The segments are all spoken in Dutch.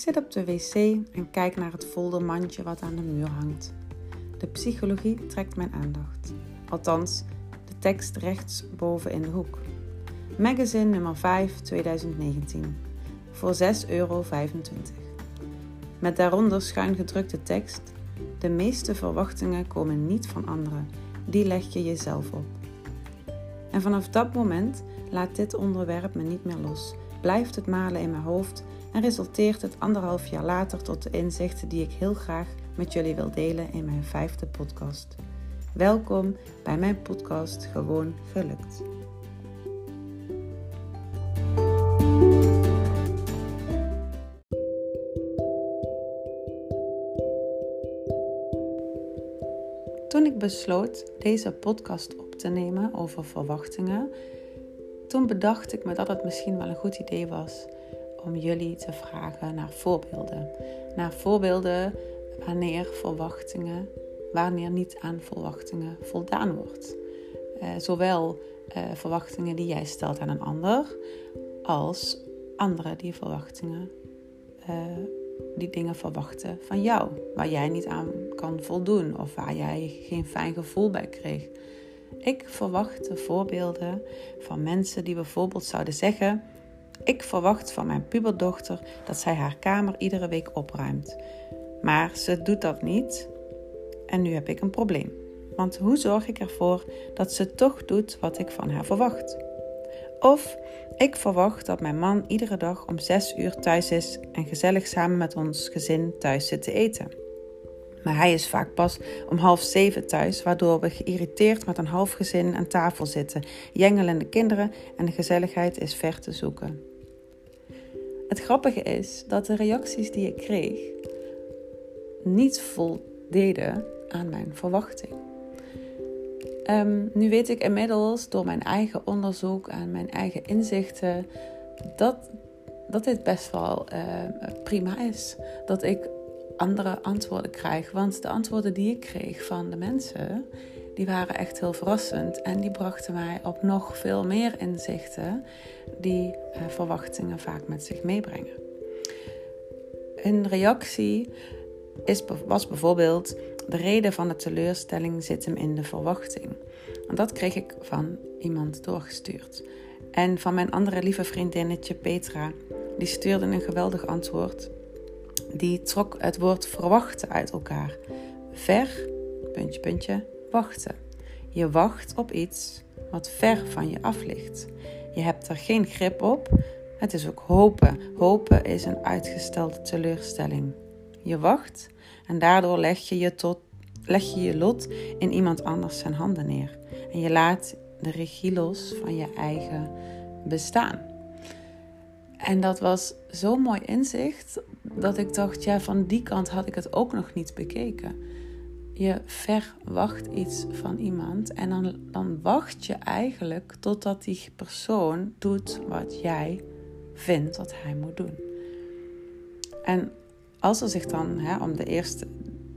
zit op de wc en kijk naar het foldermandje wat aan de muur hangt. De psychologie trekt mijn aandacht. Althans, de tekst rechtsboven in de hoek. Magazine nummer 5 2019 voor 6,25 euro. Met daaronder schuin gedrukte tekst: De meeste verwachtingen komen niet van anderen, die leg je jezelf op. En vanaf dat moment laat dit onderwerp me niet meer los, blijft het malen in mijn hoofd en resulteert het anderhalf jaar later tot de inzichten die ik heel graag met jullie wil delen in mijn vijfde podcast. Welkom bij mijn podcast Gewoon Gelukt. Toen ik besloot deze podcast op te nemen over verwachtingen, toen bedacht ik me dat het misschien wel een goed idee was om jullie te vragen naar voorbeelden. Naar voorbeelden wanneer verwachtingen, wanneer niet aan verwachtingen voldaan wordt. Uh, zowel uh, verwachtingen die jij stelt aan een ander, als anderen die verwachtingen, uh, die dingen verwachten van jou, waar jij niet aan kan voldoen of waar jij geen fijn gevoel bij kreeg. Ik verwacht de voorbeelden van mensen die bijvoorbeeld zouden zeggen: Ik verwacht van mijn puberdochter dat zij haar kamer iedere week opruimt. Maar ze doet dat niet en nu heb ik een probleem. Want hoe zorg ik ervoor dat ze toch doet wat ik van haar verwacht? Of ik verwacht dat mijn man iedere dag om 6 uur thuis is en gezellig samen met ons gezin thuis zit te eten. Maar hij is vaak pas om half zeven thuis, waardoor we geïrriteerd met een half gezin aan tafel zitten, jengelende kinderen en de gezelligheid is ver te zoeken. Het grappige is dat de reacties die ik kreeg niet voldeden aan mijn verwachting. Um, nu weet ik inmiddels door mijn eigen onderzoek en mijn eigen inzichten dat, dat dit best wel uh, prima is. Dat ik andere antwoorden krijg. Want de antwoorden die ik kreeg van de mensen, die waren echt heel verrassend. En die brachten mij op nog veel meer inzichten die uh, verwachtingen vaak met zich meebrengen. Een reactie is, was bijvoorbeeld de reden van de teleurstelling zit hem in de verwachting. En dat kreeg ik van iemand doorgestuurd. En van mijn andere lieve vriendinnetje Petra, die stuurde een geweldig antwoord. Die trok het woord verwachten uit elkaar. Ver, puntje, puntje, wachten. Je wacht op iets wat ver van je af ligt. Je hebt er geen grip op. Het is ook hopen. Hopen is een uitgestelde teleurstelling. Je wacht en daardoor leg je je, tot, leg je je lot in iemand anders zijn handen neer. En je laat de regie los van je eigen bestaan. En dat was zo'n mooi inzicht dat ik dacht, ja, van die kant had ik het ook nog niet bekeken. Je verwacht iets van iemand en dan, dan wacht je eigenlijk totdat die persoon doet wat jij vindt dat hij moet doen. En als er zich dan, hè, om de eerste,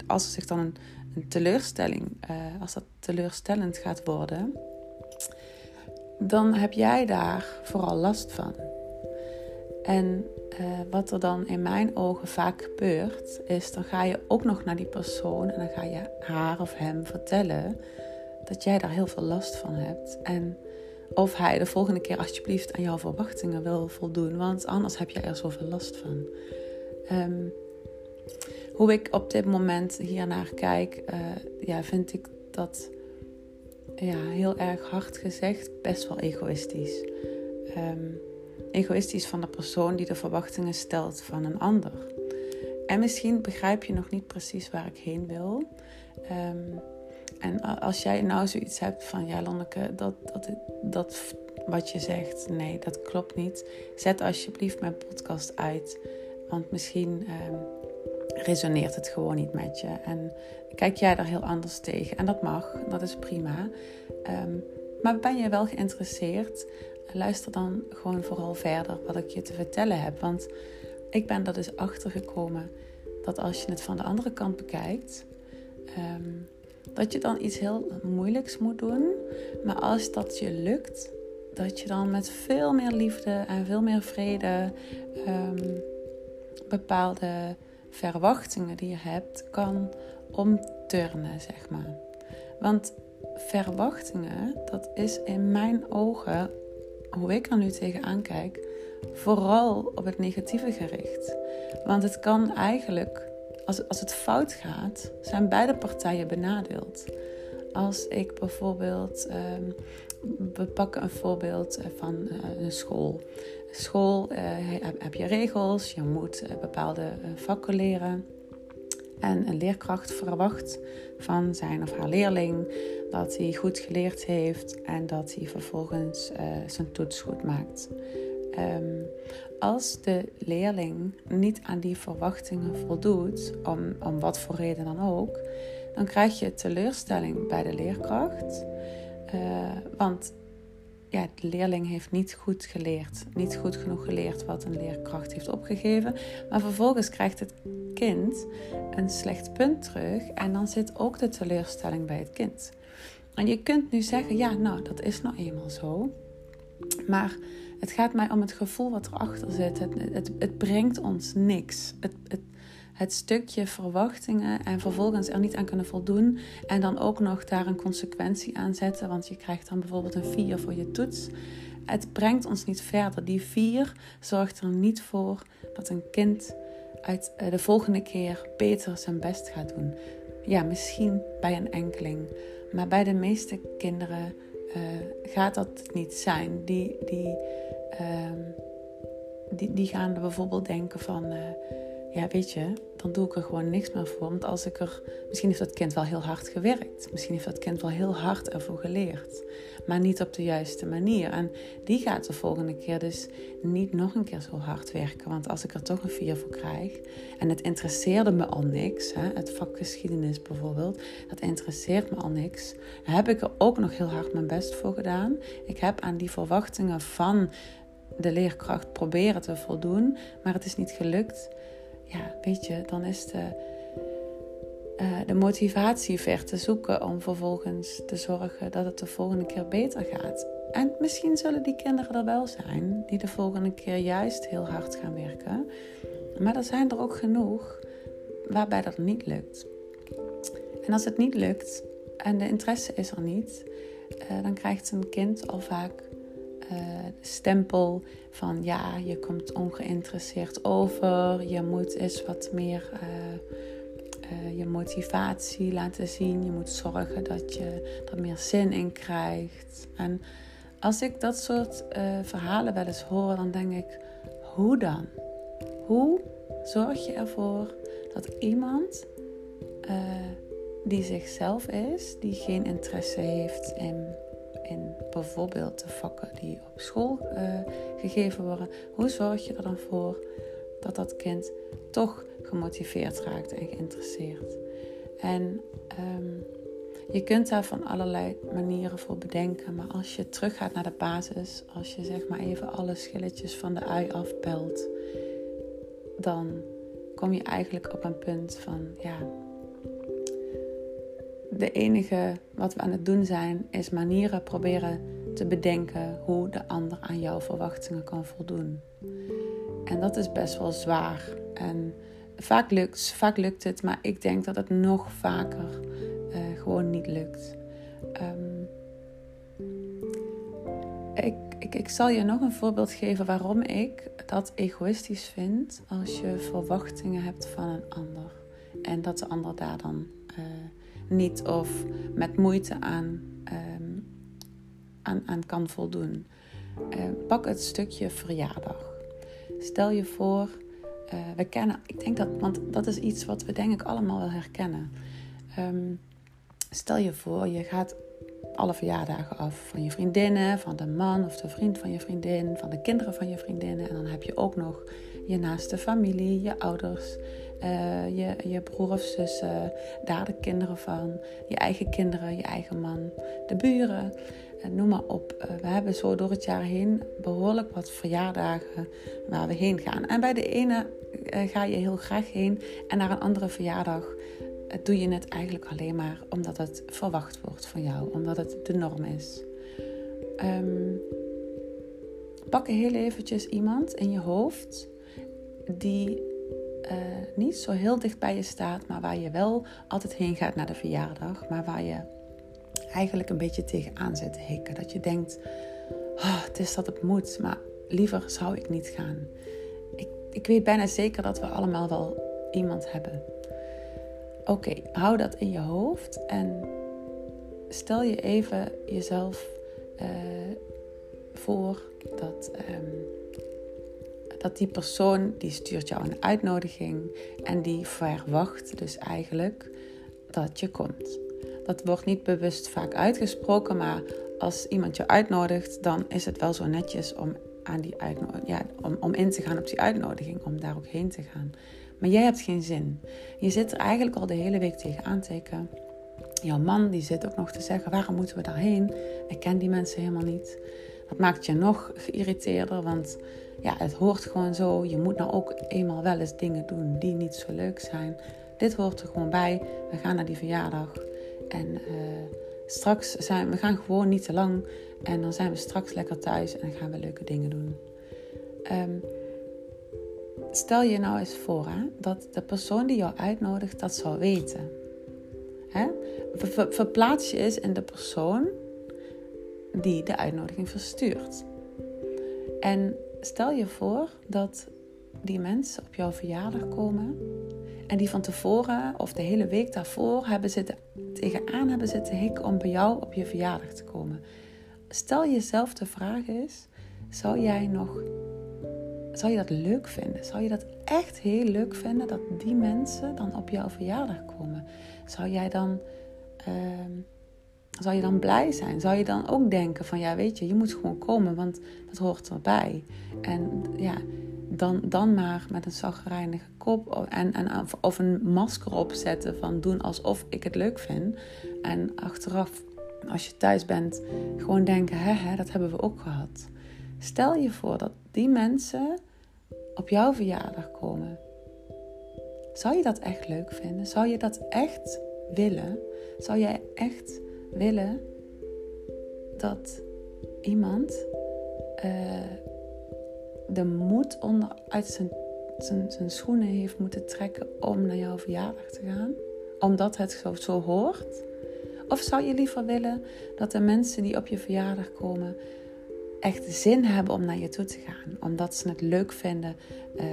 als er zich dan een, een teleurstelling, uh, als dat teleurstellend gaat worden, dan heb jij daar vooral last van. En uh, wat er dan in mijn ogen vaak gebeurt, is dan ga je ook nog naar die persoon en dan ga je haar of hem vertellen dat jij daar heel veel last van hebt. En of hij de volgende keer alsjeblieft aan jouw verwachtingen wil voldoen, want anders heb je er zoveel last van. Um, hoe ik op dit moment hiernaar kijk, uh, ja, vind ik dat ja, heel erg hard gezegd best wel egoïstisch. Um, egoïstisch van de persoon die de verwachtingen stelt van een ander. En misschien begrijp je nog niet precies waar ik heen wil. Um, en als jij nou zoiets hebt van, ja Lonneke, dat, dat, dat wat je zegt, nee, dat klopt niet. Zet alsjeblieft mijn podcast uit. Want misschien um, resoneert het gewoon niet met je. En kijk jij daar heel anders tegen. En dat mag, dat is prima. Um, maar ben je wel geïnteresseerd? Luister dan gewoon vooral verder wat ik je te vertellen heb. Want ik ben er dus achter gekomen dat als je het van de andere kant bekijkt, um, dat je dan iets heel moeilijks moet doen. Maar als dat je lukt, dat je dan met veel meer liefde en veel meer vrede um, bepaalde verwachtingen die je hebt kan omturnen, zeg maar. Want verwachtingen, dat is in mijn ogen, hoe ik er nu tegenaan kijk, vooral op het negatieve gericht. Want het kan eigenlijk, als, als het fout gaat, zijn beide partijen benadeeld. Als ik bijvoorbeeld, ehm, we pakken een voorbeeld eh, van uh, een school. School uh, heb, je regels, je moet bepaalde vakken leren. En een leerkracht verwacht van zijn of haar leerling dat hij goed geleerd heeft en dat hij vervolgens zijn toets goed maakt. Ehm, als de leerling niet aan die verwachtingen voldoet, om, om wat voor reden dan ook, dan krijg je teleurstelling bij de leerkracht. Uh, want ja, de leerling heeft niet goed geleerd, niet goed genoeg geleerd wat een leerkracht heeft opgegeven. Maar vervolgens krijgt het kind een slecht punt terug en dan zit ook de teleurstelling bij het kind. En je kunt nu zeggen, ja, nou, dat is nou eenmaal zo. Maar het gaat mij om het gevoel wat erachter zit. Het, het, het brengt ons niks. Het, het, het stukje verwachtingen en vervolgens er niet aan kunnen voldoen. En dan ook nog daar een consequentie aan zetten. Want je krijgt dan bijvoorbeeld een 4 voor je toets. Het brengt ons niet verder. Die 4 zorgt er niet voor dat een kind uit eh, de volgende keer beter zijn best gaat doen. Ja, misschien bij een enkeling. Maar bij de meeste kinderen uh, gaat dat niet zijn. Die, die, uh, die, die gaan bijvoorbeeld denken van, uh, ja weet je, dan doe ik er gewoon niks meer voor. Want als ik er, misschien heeft dat kind wel heel hard gewerkt. Misschien heeft dat kind wel heel hard ervoor geleerd. Maar niet op de juiste manier. En die gaat de volgende keer dus niet nog een keer zo hard werken. Want als ik er toch een vier voor krijg. En het interesseerde me al niks. Hè, het vak geschiedenis bijvoorbeeld. Dat interesseert me al niks. heb ik er ook nog heel hard mijn best voor gedaan. Ik heb aan die verwachtingen van de leerkracht proberen te voldoen. Maar het is niet gelukt ja, weet je, dan is de, uh, de motivatie ver te zoeken om vervolgens te zorgen dat het de volgende keer beter gaat. En misschien zullen die kinderen er wel zijn die de volgende keer juist heel hard gaan werken. Maar er zijn er ook genoeg waarbij dat niet lukt. En als het niet lukt en de interesse is er niet, uh, dan krijgt een kind al vaak uh, stempel van ja, je komt ongeïnteresseerd over, je moet eens wat meer uh, uh, je motivatie laten zien, je moet zorgen dat je er meer zin in krijgt. En als ik dat soort verhalen wel eens hoor, dan denk ik, hoe dan? Hoe zorg je ervoor dat iemand die zichzelf is, die geen interesse heeft in bijvoorbeeld de vakken die op school uh, gegeven worden, hoe zorg je er dan voor dat dat kind toch gemotiveerd raakt en geïnteresseerd? En um, je kunt daar van allerlei manieren voor bedenken, maar als je teruggaat naar de basis, als je zeg maar even alle schilletjes van de ui afpelt, dan kom je eigenlijk op een punt van ja, de enige wat we aan het doen zijn, is manieren proberen te bedenken hoe de ander aan jouw verwachtingen kan voldoen. En dat is best wel zwaar. En vaak lukt, vaak lukt het, maar ik denk dat het nog vaker uh, gewoon niet lukt. Um, ik, ik, ik zal je nog een voorbeeld geven waarom ik dat egoïstisch vind als je verwachtingen hebt van een ander. En dat de ander daar dan uh, niet of met moeite aan, ehm, aan, aan kan voldoen. Uh, pak het stukje verjaardag. Stel je voor, uh, we kennen, ik denk dat, want dat is iets wat we denk ik allemaal wel herkennen. Um, stel je voor, je gaat alle verjaardagen af van je vriendinnen, van de man of de vriend van je vriendin, van de kinderen van je vriendinnen. En dan heb je ook nog je naaste familie, je ouders, uh, je, je broer of zussen, daar de kinderen van, je eigen kinderen, je eigen man, de buren, uh, noem maar op. We hebben zo door het jaar heen behoorlijk wat verjaardagen waar we heen gaan. En bij de ene ga je heel graag heen en naar een andere verjaardag doe je het eigenlijk alleen maar omdat het verwacht wordt van jou, omdat het de norm is. Um, pak heel eventjes iemand in je hoofd die uh, niet zo heel dicht bij je staat, maar waar je wel altijd heen gaat naar de verjaardag, maar waar je eigenlijk een beetje tegenaan zit te hikken. Dat je denkt, oh, het is dat het moet, maar liever zou ik niet gaan. Ik, ik weet bijna zeker dat we allemaal wel iemand hebben. Oké, hou dat in je hoofd en stel je even jezelf uh, voor dat, um, dat die persoon die stuurt jou een uitnodiging en die verwacht dus eigenlijk dat je komt. Dat wordt niet bewust vaak uitgesproken, maar als iemand je uitnodigt, dan is het wel zo netjes om, aan die ja, om, om in te gaan op die uitnodiging, om daar ook heen te gaan. Maar jij hebt geen zin. Je zit er eigenlijk al de hele week tegen aantekenen. Jouw man die zit ook nog te zeggen: waarom moeten we daarheen? Ik ken die mensen helemaal niet. Dat maakt je nog geïrriteerder, want ja, het hoort gewoon zo. Je moet nou ook eenmaal wel eens dingen doen die niet zo leuk zijn. Dit hoort er gewoon bij. We gaan naar die verjaardag. En uh, straks zijn we gaan gewoon niet te lang. En dan zijn we straks lekker thuis en dan gaan we leuke dingen doen. Um, stel je nou eens voor hè, dat de persoon die jou uitnodigt dat zou weten. Hè? Verplaats je eens in de persoon die de uitnodiging verstuurt. En stel je voor dat die mensen op jouw verjaardag komen en die van tevoren of de hele week daarvoor hebben zitten, tegenaan hebben zitten hikken om bij jou op je verjaardag te komen. Stel jezelf de vraag is: zou jij nog zou je dat leuk vinden? Zou je dat echt heel leuk vinden dat die mensen dan op jouw verjaardag komen? Zou jij dan, uh, zou je dan blij zijn? Zou je dan ook denken van ja, weet je, je moet gewoon komen, want dat hoort erbij. En ja, dan, dan maar met een zagrijnige kop en, en, of een masker opzetten van doen alsof ik het leuk vind. En achteraf, als je thuis bent, gewoon denken, hè, hè dat hebben we ook gehad. Stel je voor dat die mensen op jouw verjaardag komen. Zou je dat echt leuk vinden? Zou je dat echt willen? Zou jij echt willen dat iemand uh, de moed onder uit zijn, zijn, zijn schoenen heeft moeten trekken om naar jouw verjaardag te gaan? Omdat het zo, zo hoort? Of zou je liever willen dat de mensen die op je verjaardag komen echt zin hebben om naar je toe te gaan. Omdat ze het leuk vinden uh,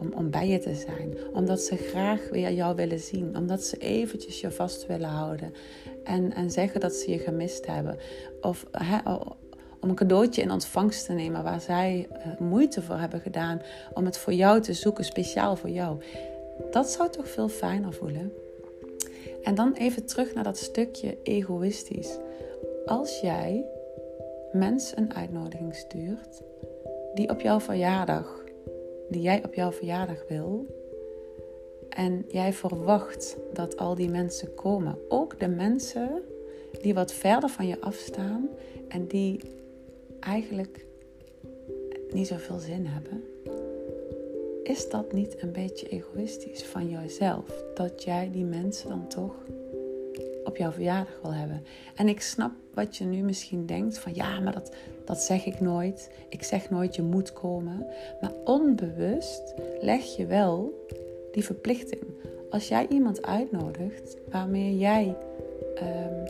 om, om bij je te zijn. Omdat ze graag weer jou willen zien. Omdat ze eventjes je vast willen houden. En, en zeggen dat ze je gemist hebben. Of om een cadeautje in ontvangst te nemen waar zij uh, moeite voor hebben gedaan. Om het voor jou te zoeken, speciaal voor jou. Dat zou toch veel fijner voelen. En dan even terug naar dat stukje egoïstisch. Als jij mens een uitnodiging stuurt die op jouw verjaardag, die jij op jouw verjaardag wil, en jij verwacht dat al die mensen komen, ook de mensen die wat verder van je afstaan en die eigenlijk niet zoveel zin hebben, is dat niet een beetje egoïstisch van jezelf dat jij die mensen dan toch op jouw verjaardag wil hebben. En ik snap wat je nu misschien denkt van ja, maar dat, dat zeg ik nooit. Ik zeg nooit je moet komen. Maar onbewust leg je wel die verplichting. Als jij iemand uitnodigt waarmee jij um,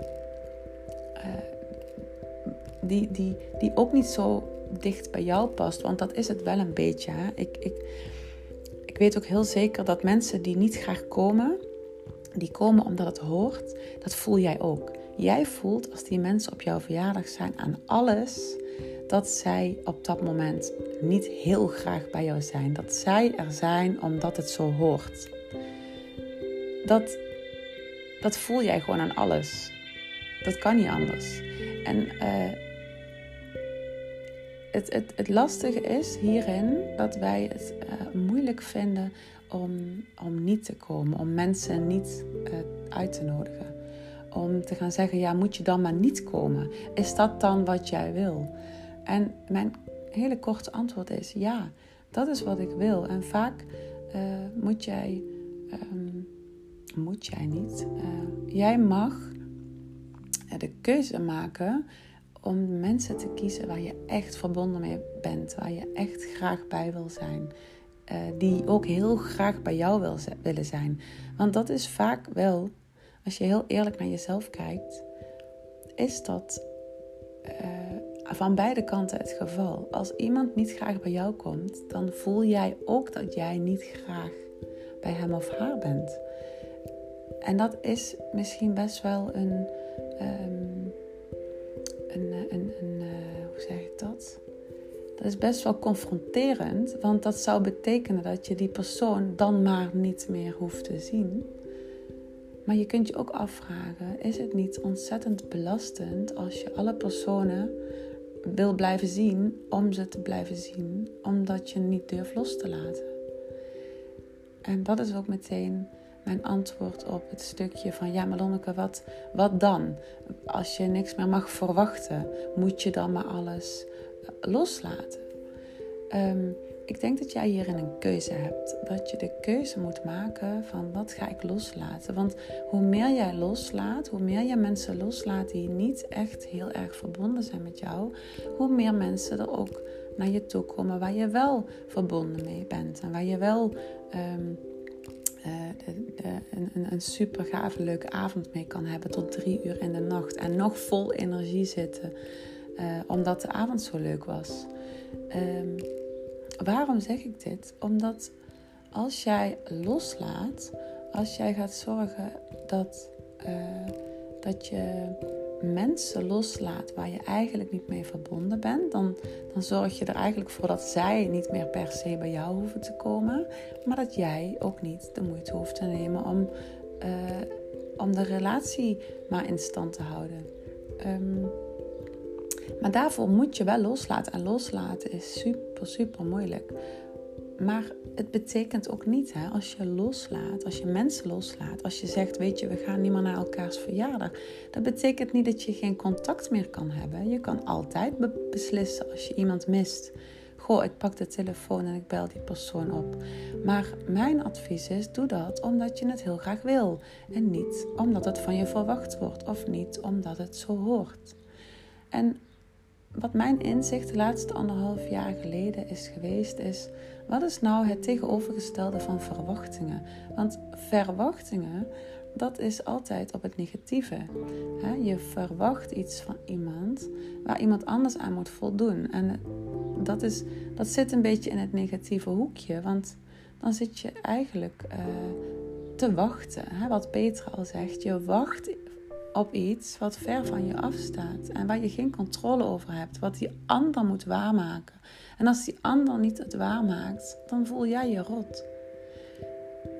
die, die, die ook niet zo dicht bij jou past, want dat is het wel een beetje. Hè? Ik, ik, ik weet ook heel zeker dat mensen die niet graag komen, die komen omdat het hoort, dat voel jij ook. Jij voelt als die mensen op jouw verjaardag zijn aan alles dat zij op dat moment niet heel graag bij jou zijn. Dat zij er zijn omdat het zo hoort. Dat, dat voel jij gewoon aan alles. Dat kan niet anders. En uh, het, het, lastige is hierin dat wij het uh, moeilijk vinden om, om niet te komen, om mensen niet uh, uit te nodigen. Om te gaan zeggen, ja, moet je dan maar niet komen? Is dat dan wat jij wil? En mijn hele korte antwoord is ja, dat is wat ik wil. En vaak uh, moet jij, um, moet jij niet, jij mag de keuze maken om mensen te kiezen waar je echt verbonden mee bent, waar je echt graag bij wil zijn die ook heel graag bij jou wil, willen zijn. Want dat is vaak wel, als je heel eerlijk naar jezelf kijkt, is dat van beide kanten het geval. Als iemand niet graag bij jou komt, dan voel jij ook dat jij niet graag bij hem of haar bent. En dat is misschien best wel een. Um, een uh, hoe zeg ik dat? Dat is best wel confronterend, want dat zou betekenen dat je die persoon dan maar niet meer hoeft te zien. Maar je kunt je ook afvragen: is het niet ontzettend belastend als je alle personen wil blijven zien om ze te blijven zien, omdat je niet durft los te laten. En dat is ook meteen mijn antwoord op het stukje van ja, maar Lonneke, wat, wat dan? Als je niks meer mag verwachten, moet je dan maar alles eh, loslaten. Um, ik denk dat jij hierin een keuze hebt. Dat je de keuze moet maken van wat ga ik loslaten. Want hoe meer jij loslaat, hoe meer je mensen loslaat die niet echt heel erg verbonden zijn met jou, hoe meer mensen er ook naar je toe komen waar je wel verbonden mee bent. En waar je wel um, een, een super gave, leuke avond mee kan hebben tot drie uur in de nacht. En nog vol energie zitten, uh, omdat de avond zo leuk was. Um, Waarom zeg ik dit? Omdat als jij loslaat, als jij gaat zorgen dat, uh, dat je mensen loslaat waar je eigenlijk niet mee verbonden bent, dan, dan zorg je er eigenlijk voor dat zij niet meer per se bij jou hoeven te komen, maar dat jij ook niet de moeite hoeft te nemen om, uh, om de relatie maar in stand te houden. Um, maar daarvoor moet je wel loslaten. En loslaten is super, super moeilijk. Maar het betekent ook niet, hè, als je loslaat, als je mensen loslaat, als je zegt, weet je, we gaan niet meer naar elkaars verjaardag. Dat betekent niet dat je geen contact meer kan hebben. Je kan altijd beslissen als je iemand mist. Goh, ik pak de telefoon en ik bel die persoon op. Maar mijn advies is, doe dat omdat je het heel graag wil. En niet omdat het van je verwacht wordt of niet omdat het zo hoort. En wat mijn inzicht de laatste anderhalf jaar geleden is geweest, is wat is nou het tegenovergestelde van verwachtingen? Want verwachtingen, dat is altijd op het negatieve. Je verwacht iets van iemand waar iemand anders aan moet voldoen. En dat, is, dat zit een beetje in het negatieve hoekje, want dan zit je eigenlijk uh, te wachten. Wat Petra al zegt, je wacht op iets wat ver van je afstaat en waar je geen controle over hebt, wat die ander moet waarmaken. En als die ander niet het waarmaakt, dan voel jij je rot.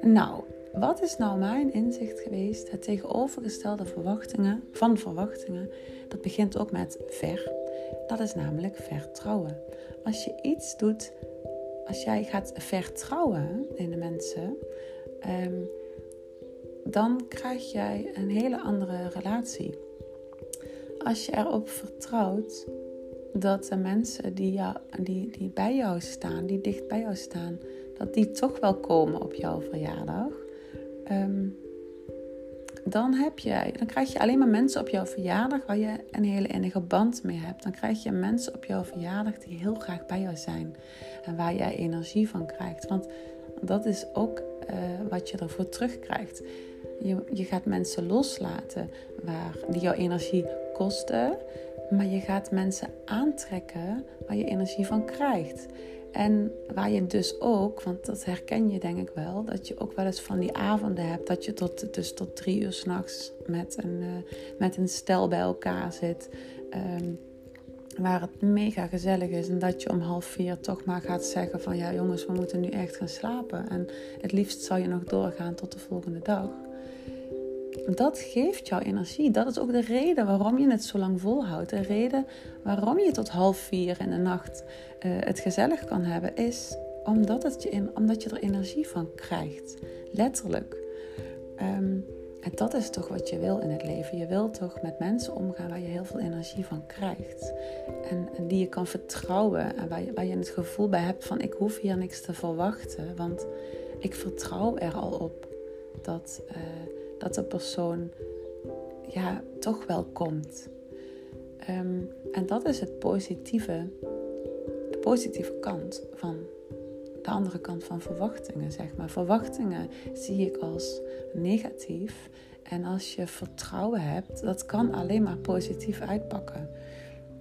Nou, wat is nou mijn inzicht geweest? Het tegenovergestelde verwachtingen, van verwachtingen, dat begint ook met ver. Dat is namelijk vertrouwen. Als je iets doet, als jij gaat vertrouwen in de mensen, um, dan krijg jij een hele andere relatie. Als je erop vertrouwt dat de mensen die, die, die bij jou staan, die dicht bij jou staan, dat die toch wel komen op jouw verjaardag. Ehm, dan, heb je, dan krijg je alleen maar mensen op jouw verjaardag waar je een hele innige band mee hebt. Dan krijg je mensen op jouw verjaardag die heel graag bij jou zijn en waar jij energie van krijgt. Want dat is ook uh, wat je ervoor terugkrijgt. Je, je gaat mensen loslaten waar, die jouw energie kosten, maar je gaat mensen aantrekken waar je energie van krijgt. En waar je dus ook, want dat herken je denk ik wel, dat je ook wel eens van die avonden hebt dat je tot, dus tot drie uur s'nachts met, een, uh, met een stel bij elkaar zit. Um, waar het mega gezellig is en dat je om half vier toch maar gaat zeggen van ja jongens, we moeten nu echt gaan slapen. En het liefst zou je nog doorgaan tot de volgende dag dat geeft jou energie. Dat is ook de reden waarom je het zo lang volhoudt. De reden waarom je tot half vier in de nacht uh, het gezellig kan hebben, is omdat, het je in, omdat je er energie van krijgt. Letterlijk. Um, en dat is toch wat je wil in het leven. Je wil toch met mensen omgaan waar je heel veel energie van krijgt. En, die je kan vertrouwen. En waar je, je het gevoel bij hebt van ik hoef hier niks te verwachten. Want ik vertrouw er al op dat, uh, dat de persoon ja, toch wel komt. Um, en dat is het positieve, de positieve kant van de andere kant van verwachtingen, zeg maar. Verwachtingen zie ik als negatief. En als je vertrouwen hebt, dat kan alleen maar positief uitpakken.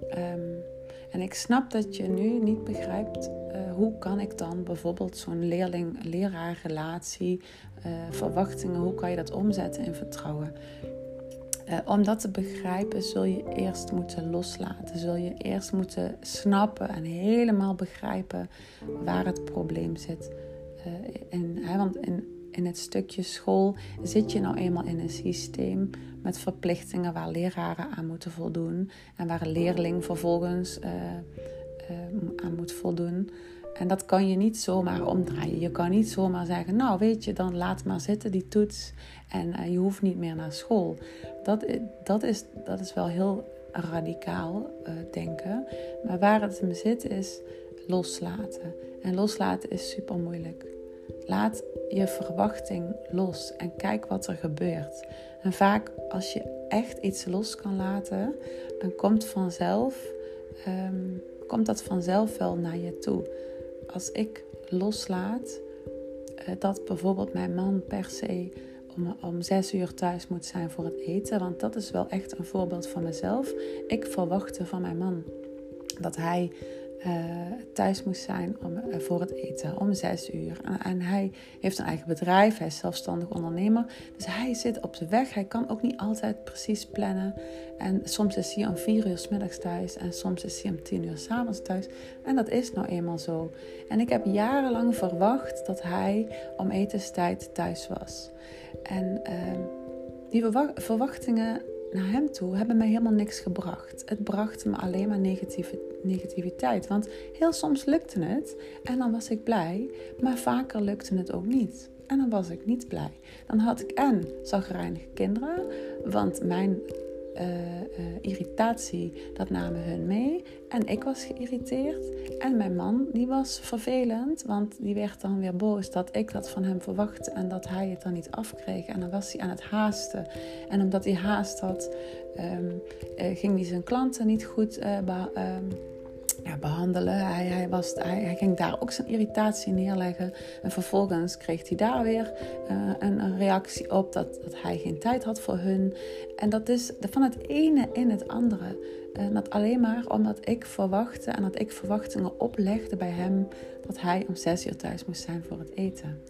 Um, en ik snap dat je nu niet begrijpt uh, hoe kan ik dan bijvoorbeeld zo'n leerling-leraar-relatie, uh, verwachtingen, hoe kan je dat omzetten in vertrouwen? Uh, om dat te begrijpen zul je eerst moeten loslaten. Zul je eerst moeten snappen en helemaal begrijpen waar het probleem zit. in, hè, want in, in het stukje school zit je nou eenmaal in een systeem met verplichtingen waar leraren aan moeten voldoen en waar een leerling vervolgens aan moet voldoen. En dat kan je niet zomaar omdraaien. Je kan niet zomaar zeggen, nou weet je, dan laat maar zitten die toets en uh, je hoeft niet meer naar school. Dat, dat, is, dat is wel heel radicaal denken. Maar waar het in zit is loslaten. En loslaten is super moeilijk. Laat je verwachting los en kijk wat er gebeurt. En vaak als je echt iets los kan laten, dan komt vanzelf, ehm, komt dat vanzelf wel naar je toe. Als ik loslaat uh, dat bijvoorbeeld mijn man per se om, om zes uur thuis moet zijn voor het eten, want dat is wel echt een voorbeeld van mezelf. Ik verwachtte van mijn man dat hij thuis moest zijn om, uh, voor het eten om zes uur. En, hij heeft een eigen bedrijf, hij is zelfstandig ondernemer. Dus hij zit op de weg. Hij kan ook niet altijd precies plannen. En soms is hij om vier uur s middags thuis en soms is hij om tien uur s avonds thuis. En dat is nou eenmaal zo. En ik heb jarenlang verwacht dat hij om etenstijd thuis was. En uh, die verwachtingen naar hem toe hebben mij helemaal niks gebracht. Het bracht me alleen maar negatieve, negativiteit. Want heel soms lukte het en dan was ik blij, maar vaker lukte het ook niet. En dan was ik niet blij. Dan had ik en zagrijnige kinderen, want mijn uh, irritatie, dat namen hun mee. En ik was geïrriteerd. En mijn man, die was vervelend, want die werd dan weer boos dat ik dat van hem verwachtte en dat hij het dan niet afkreeg. En dan was hij aan het haasten. En omdat hij haast had, um, ging hij zijn klanten niet goed uh, behandelen. Hij, hij, was, hij, ging daar ook zijn irritatie neerleggen. En vervolgens kreeg hij daar weer uh, een, reactie op dat, dat hij geen tijd had voor hun. En dat is van het ene in het andere. Dat alleen maar omdat ik verwachtte en dat ik verwachtingen oplegde bij hem dat hij om zes uur thuis moest zijn voor het eten.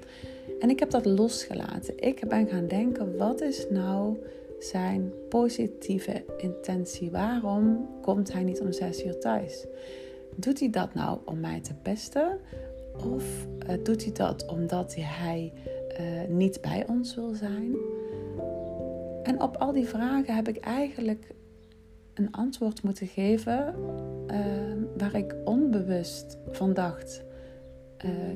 En ik heb dat losgelaten. Ik ben gaan denken: wat is nou zijn positieve intentie? Waarom komt hij niet om zes uur thuis? Doet hij dat nou om mij te pesten? Of uh, doet hij dat omdat hij uh, niet bij ons wil zijn? En op al die vragen heb ik eigenlijk een antwoord moeten geven uh, waar ik onbewust van dacht.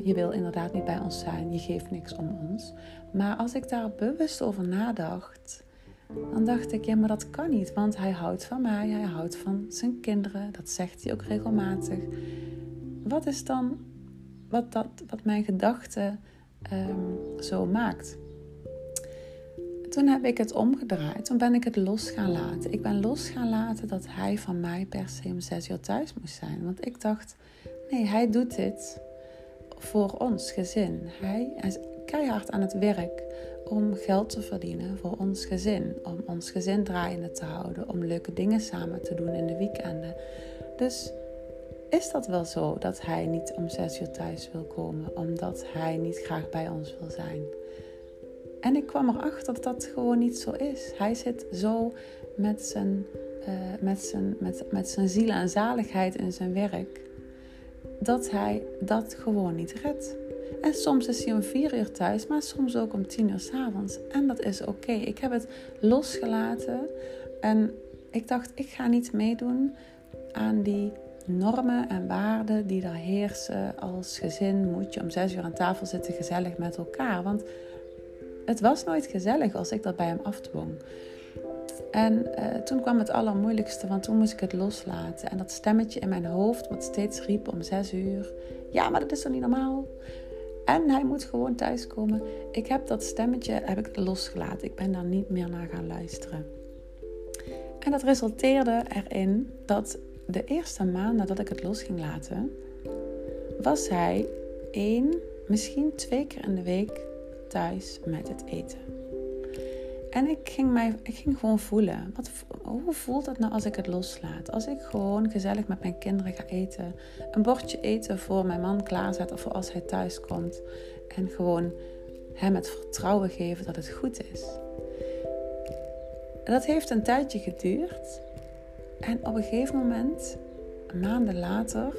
je wil inderdaad niet bij ons zijn, je geeft niks om ons. Maar als ik daar bewust over nadacht, dan dacht ik, ja, maar dat kan niet, want hij houdt van mij, hij houdt van zijn kinderen, dat zegt hij ook regelmatig. Wat is dan wat, dat, wat mijn gedachten um, zo maakt? Toen heb ik het omgedraaid, toen ben ik het los gaan laten. Ik ben los gaan laten dat hij van mij per se om zes uur thuis moest zijn. Want ik dacht, nee, hij doet dit voor ons gezin. Hij keihard aan het werk om geld te verdienen voor ons gezin. Om ons gezin draaiende te houden. Om leuke dingen samen te doen in de weekenden. Dus is dat wel zo dat hij niet om zes uur thuis wil komen. Omdat hij niet graag bij ons wil zijn. En ik kwam erachter dat dat gewoon niet zo is. Hij zit zo met zijn, uh, met zijn, met, met zijn ziel en zaligheid in zijn werk. Dat hij dat gewoon niet redt. En soms is hij om vier uur thuis, maar soms ook om tien uur s'avonds. En dat is oké. Ik heb het losgelaten. En ik dacht, ik ga niet meedoen aan die normen en waarden die daar heersen. Als gezin moet je om zes uur aan tafel zitten gezellig met elkaar. Want het was nooit gezellig als ik dat bij hem afdwong. En uh, toen kwam het allermoeilijkste, want toen moest ik het loslaten. En dat stemmetje in mijn hoofd, wat steeds riep om zes uur: Ja, maar dat is toch niet normaal? En hij moet gewoon thuiskomen. Ik heb dat stemmetje heb ik losgelaten. Ik ben daar niet meer naar gaan luisteren. En dat resulteerde erin dat de eerste maand nadat ik het los ging laten, was hij één, misschien twee keer in de week thuis met het eten. En ik ging, mij, ik ging gewoon voelen. Wat, hoe voelt het nou als ik het loslaat? Als ik gewoon gezellig met mijn kinderen ga eten. Een bordje eten voor mijn man klaarzet of voor als hij thuis komt. En gewoon hem het vertrouwen geven dat het goed is. Dat heeft een tijdje geduurd. En op een gegeven moment, maanden later,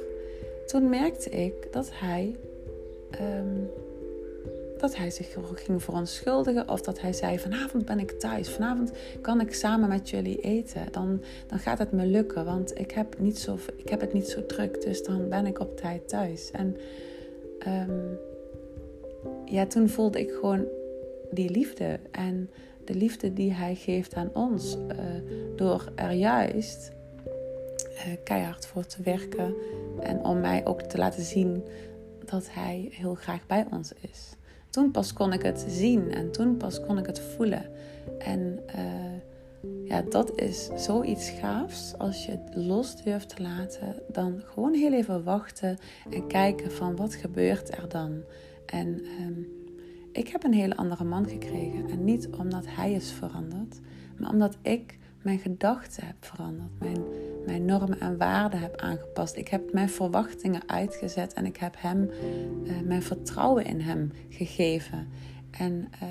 toen merkte ik dat hij, ehm, dat hij zich ging verontschuldigen. Of dat hij zei: Vanavond ben ik thuis. Vanavond kan ik samen met jullie eten. Dan, dan gaat het me lukken. Want ik heb, niet zo, ik heb het niet zo druk. Dus dan ben ik op tijd thuis. En ehm, ja, toen voelde ik gewoon die liefde. En de liefde die hij geeft aan ons. Uh, door er juist uh, keihard voor te werken. En om mij ook te laten zien dat hij heel graag bij ons is. Toen pas kon ik het zien en toen pas kon ik het voelen. En uh, ja, dat is zoiets gaafs. Als je het los durft te laten, dan gewoon heel even wachten en kijken van wat gebeurt er dan. En um, ik heb een hele andere man gekregen. En niet omdat hij is veranderd, maar omdat ik mijn gedachten heb veranderd. Mijn, mijn normen en waarden heb aangepast. Ik heb mijn verwachtingen uitgezet en ik heb hem uh, mijn vertrouwen in hem gegeven. En uh,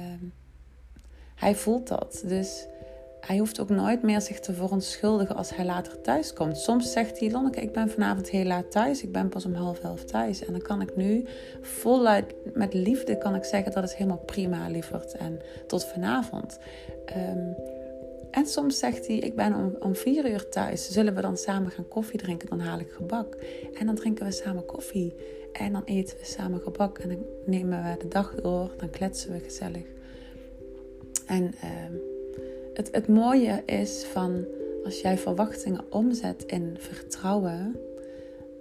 hij voelt dat. Dus hij hoeft ook nooit meer zich te verontschuldigen als hij later thuis komt. Soms zegt hij, Lonneke, ik ben vanavond heel laat thuis. Ik ben pas om half elf thuis. En dan kan ik nu voluit met liefde kan ik zeggen dat het helemaal prima, lieverd. En tot vanavond. Um, en soms zegt hij, ik ben om, om vier uur thuis. Zullen we dan samen gaan koffie drinken? Dan haal ik gebak. En dan drinken we samen koffie. En dan eten we samen gebak. En dan nemen we de dag door. Dan kletsen we gezellig. En uh, het, het mooie is van als jij verwachtingen omzet in vertrouwen,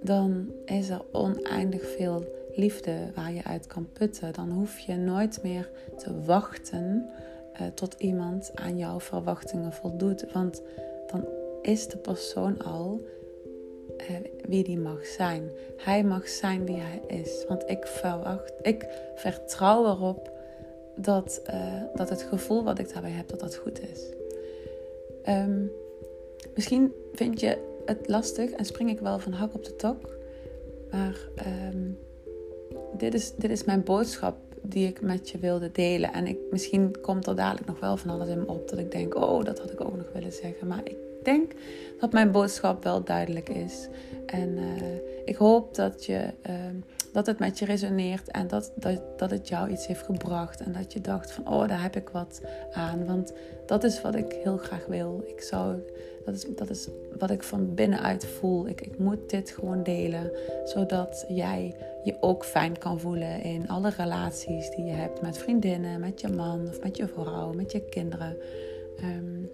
dan is er oneindig veel liefde waar je uit kan putten. Dan hoef je nooit meer te wachten uh, tot iemand aan jouw verwachtingen voldoet. Want dan is de persoon al uh, wie die mag zijn. Hij mag zijn wie hij is. Want ik verwacht, ik vertrouw erop dat, uh, dat het gevoel wat ik daarbij heb, dat dat goed is. Um, misschien vind je het lastig en spring ik wel van hak op de tok. Maar um, dit, is, dit is mijn boodschap die ik met je wilde delen. En ik, misschien komt er dadelijk nog wel van alles in me op dat ik denk, oh, dat had ik ook nog willen zeggen. Maar ik denk dat mijn boodschap wel duidelijk is. En uh, ik hoop dat, je, uh, dat het met je resoneert en dat, dat, dat het jou iets heeft gebracht. En dat je dacht van, oh, daar heb ik wat aan. Want dat is wat ik heel graag wil. Ik zou dat is, dat is wat ik van binnenuit voel. Ik, ik moet dit gewoon delen, zodat jij je ook fijn kan voelen in alle relaties die je hebt met vriendinnen, met je man of met je vrouw, met je kinderen. Um,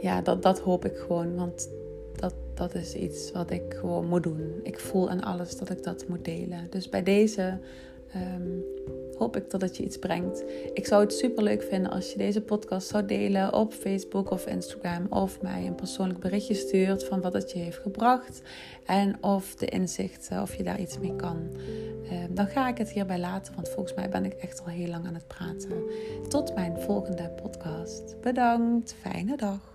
ja, dat, dat hoop ik gewoon, want dat, dat is iets wat ik gewoon moet doen. Ik voel aan alles dat ik dat moet delen. Dus bij deze um, hoop ik dat het je iets brengt. Ik zou het super leuk vinden als je deze podcast zou delen op Facebook of Instagram. Of mij een persoonlijk berichtje stuurt van wat het je heeft gebracht. En of de inzichten, of je daar iets mee kan. Um, dan ga ik het hierbij laten, want volgens mij ben ik echt al heel lang aan het praten. Tot mijn volgende podcast. Bedankt, fijne dag.